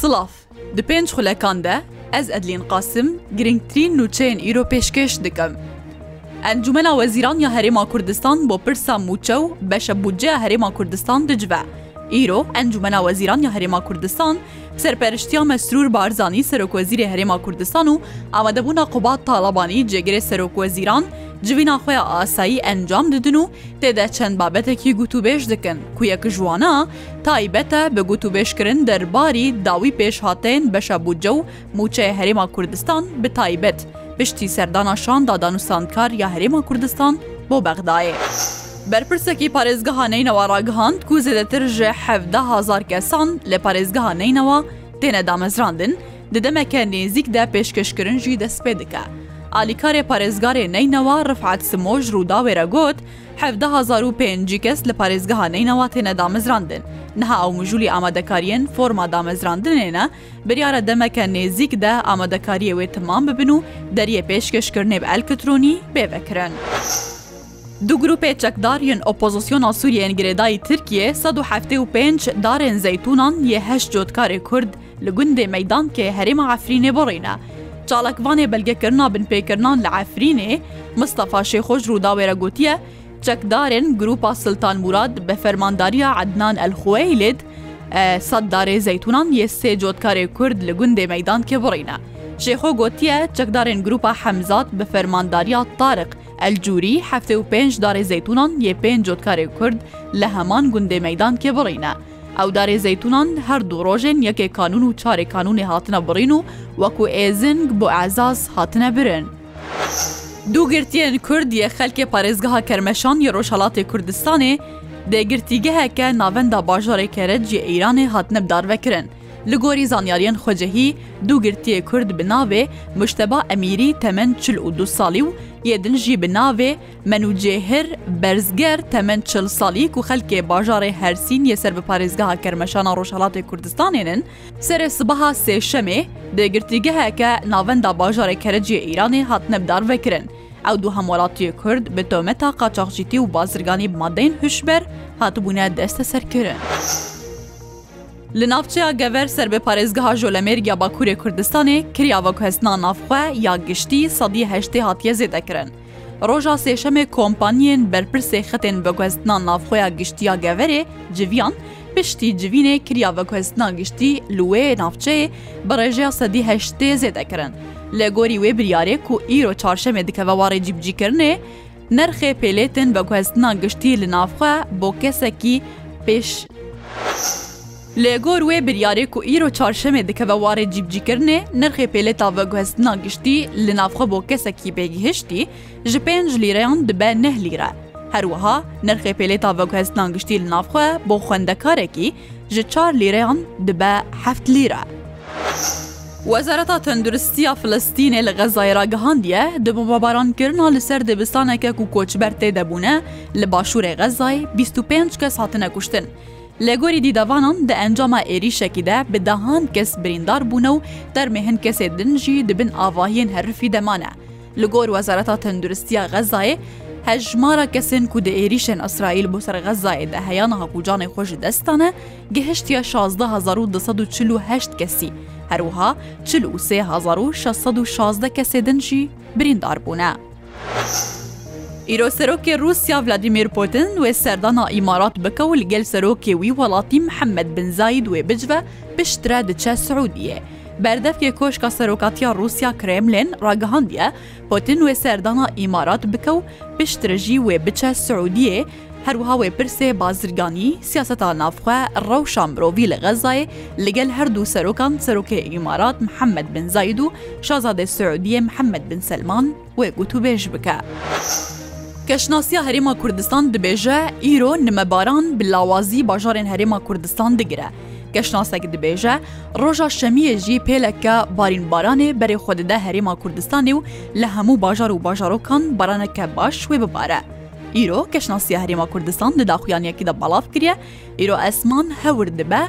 Silav. Di pênc xulekan de ez Edlîn Qasim girîngtirîn nûçeyên îro pêşkêş dikim. Encûmena Wezîran ya Herêma Kurdistan bo pirsa mûçe û beşa budceya Herêma Kurdistan dicive. Îro Encûmena Wezîran ya Herêma Kurdistan, Serperiştiya Mesrûr Barzanî Serokwezîrê Herêma Kurdistan û amadebûna Qubat Talabanî cêgirê serokwezîran civîna xwe ya asayî encam didin û tê de çend babetekî gotûbêj dikin ku yek ji wana taybet e bi gotûbêjkirin derbarî dawî pêşhateyên beşa bûdce û Mûçeya Herêma Kurdistan bi taybet piştî serdana şanda da nûsandkar ya Herêma Kurdistan bo Bexdayê. Berpirsekî parêzgeha Neynewa ragihand ku zêdetir ji hevdeh hezar kesan li parêzgeha Neynewa têne damezrandin, di demeke nêzîk de pêşkeşkirin jî dest pê dike. Alîkarê parêzgarê Neynewa Rifat Simo ji Rûdawê re got, Hevdeh hezar û pêncî kes li parêzgeha Neynewa têne damezrandin. Niha ew mijûlî amadekariyên forma damezrandinê ne, Biryare demeke nêzîk de amadekariyê wê timam bibin û deriyê pêşkêşkirinê bi elktronî bê vekirin. Du grûpê çekdar yên opozisyona Sûriyê yên girêdayî Tirkiyê sed û heftê û pênc darên zeytûnan yê heşt cotkarê Kurd li gundê Meydankê herêma Efrînê birîne. Çalakvanê belgekirina binpêkirinan li Efrînê Mistefa Şêxo ji Rûdawê re gotiye, Çekdarên grûpa Siltan Mûrad be fermandariya Ednan El Xuweylid sed darê zeytûnan yê sê cotkarê Kurd li gundê Meydan Kiburîne. Jê xwe gotiye çekdarên grûpa Hemzat be fermandariya Tariq El Cûrî heftê û pênc darê zeytûnan yê pênc cotkarê Kurd li heman gundê Meydan Kiburîne. Ew darê zeytûnan her du rojên yekê kanûn û çarê kanûnê hatine birîn û wekû êzing bo ezaz hatine birin. Du girtiyên Kurd yê xelkê parêzgeha Kermeşan yê Rojhelatê Kurdistanê dê girtîgeheke navenda bajarê Kerec yê Îranê hatine bidarvekirin. Li gorî zanyariyên xwe cihî du girtiyê Kurd bi navê Mujteba Emîrî temen çil û du salî û yê din jî bi navê Menûcêhir Berzger temen çil salî ku xelkê bajarê Hersîn yê ser bi parêzgeha Kermeşana Rojhelatê Kurdistanê nin Serê sibeha Sêşemê di girtîgeheke navenda bajarê Kerecî yê Îranê hatine bidarvekirin. Ew du hemwelatiyê Kurd bi tometa qaçaxcîtî û bazirganî bi madeyên hişber hatibûne desteserkirin. Li navçeya Gever ser bi parêzgeha Jolemêrg ya Bakurê Kurdistanê kirya veguheztina navxwe ya giştî sedî heştê hatiye zêdekirin. Roja Sêşemê kompanyên berpirsê xetên veguheztina navxweya giştî ya Geverê, Civian, piştî civînê kiriya veguheztina giştî li wê navçeyê bi rêjeya sedî heştê zêde kirin. Li gorî wê biryarê ku îro Çarşemê dikeve warê cîbicîkirinê, nerxê pêlêtên veguheztina giştî li navxwe bo kesekî pêş. Li gor wê biryarê ku îro çarşemê dikeve warê cîbicîkirinê, nirxê pêlêta veguheztina giştî li navxwe bo kesekî bêgihiştî ji pênc lîreyan dibe neh lîre. Her wiha nirxê pêlêta veguheztina giştî li navxwe bo xwendekarekî ji çar lîreyan dibe heft lîre. Wezareta Tenduristiya Filistînê li Xezayê ragihandiye, di bombabarankirina li ser dibistaneke ku koçber tê de bûne li başûrê Xezayê bîst û pênc kes hatine kuştin. Li gorî dîdevanan di encama êrîşekî de bi dehan kes birîndar bûne û termê hin kesê din jî di bin avahiyên herifî de mane. Li gor Wezareta Tenduristiya Xezayê, hejmara kesên ku di êrîşên Îsraîl bo ser Xezayê de heya niha ku canê xwe ji dest dane gihiştiye şazdeh hezar û du sed û çil û heşt kesî, herwiha çil û sê hezar û şeş sed û şazdeh kesê din jî birîndar bûne. Îro Serokê Rûsya Vladîmîr Putin wê serdana Îmarat bike û li gel serokê wî welatî Mihemed Bin Zayîd wê bicive piştre diçe Siûdiyê. Berdevkê Koşka Serokatiya Rûsya Kremlin ragihandiye, Putin wê serdana Îmarat bike û piştre jî wê biçe Siûdiyê, Her wiha wê pirsê bazirganî, siyaseta navxwe, rewşa mirovî li Xezzayê li gel her du serokan Serokê Îmarat Mihemed Bin Zayîd û Şazadê Siûdiyê Mihemed Bin Selman wê gotûbêj bike. Keşnasiya Herêma Kurdistan dibêje, Îro nimebaran bi lawazî bajarên Herêma Kurdistan digire. Keşnasek dibêje, Roja Şemiyê jî pêleke barînbaranê berê xwe dide Herêma Kurdistanê û li hemû bajar û bajarokan baraneke baş wê bibare. Îro keşnasiya Herêma Kurdistan di daxuyaniyekî de belav kiriye, îro esman hewir dibe,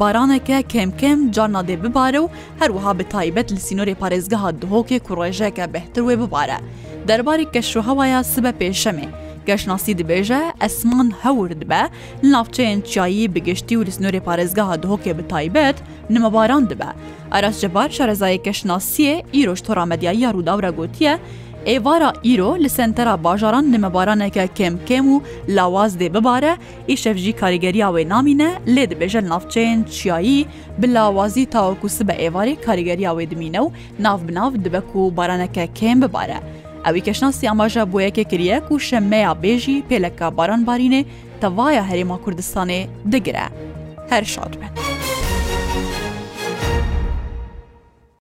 baraneke kemkem carna dê bibare û her wiha bi taybet li sînorê parêzgeha Duhokê ku rojeke bêhtir wê bibare. Derbarê keşrohewaya sibe pêşemê, keşnasî dibêje esman hewir dibe, li navçeyên çiyayî bi giştî û li sînorê parêzgeha Duhokê bi taybet nimebaran dibe. Aras Cebar şarezayê keşnasiyê îro ji tora medyayiya Rûdaw re gotiye, Êvara îro li sentera bajaran nimebaraneke kêm kêm û lawaz dê bibare, îşev jî karîgeriya wê namîne, lê dibêje li navçeyên çiyayî bi lawazî taweku sibe êvarê karîgeriya wê dimîne û nav bi nav dibe ku baraneke kêm bibare. Ewî keşnasî amaje bo yekê kiriye ku şemeya bê jî pêleka baranbarînê tevaya Herêma Kurdistanê digire. Her şad be.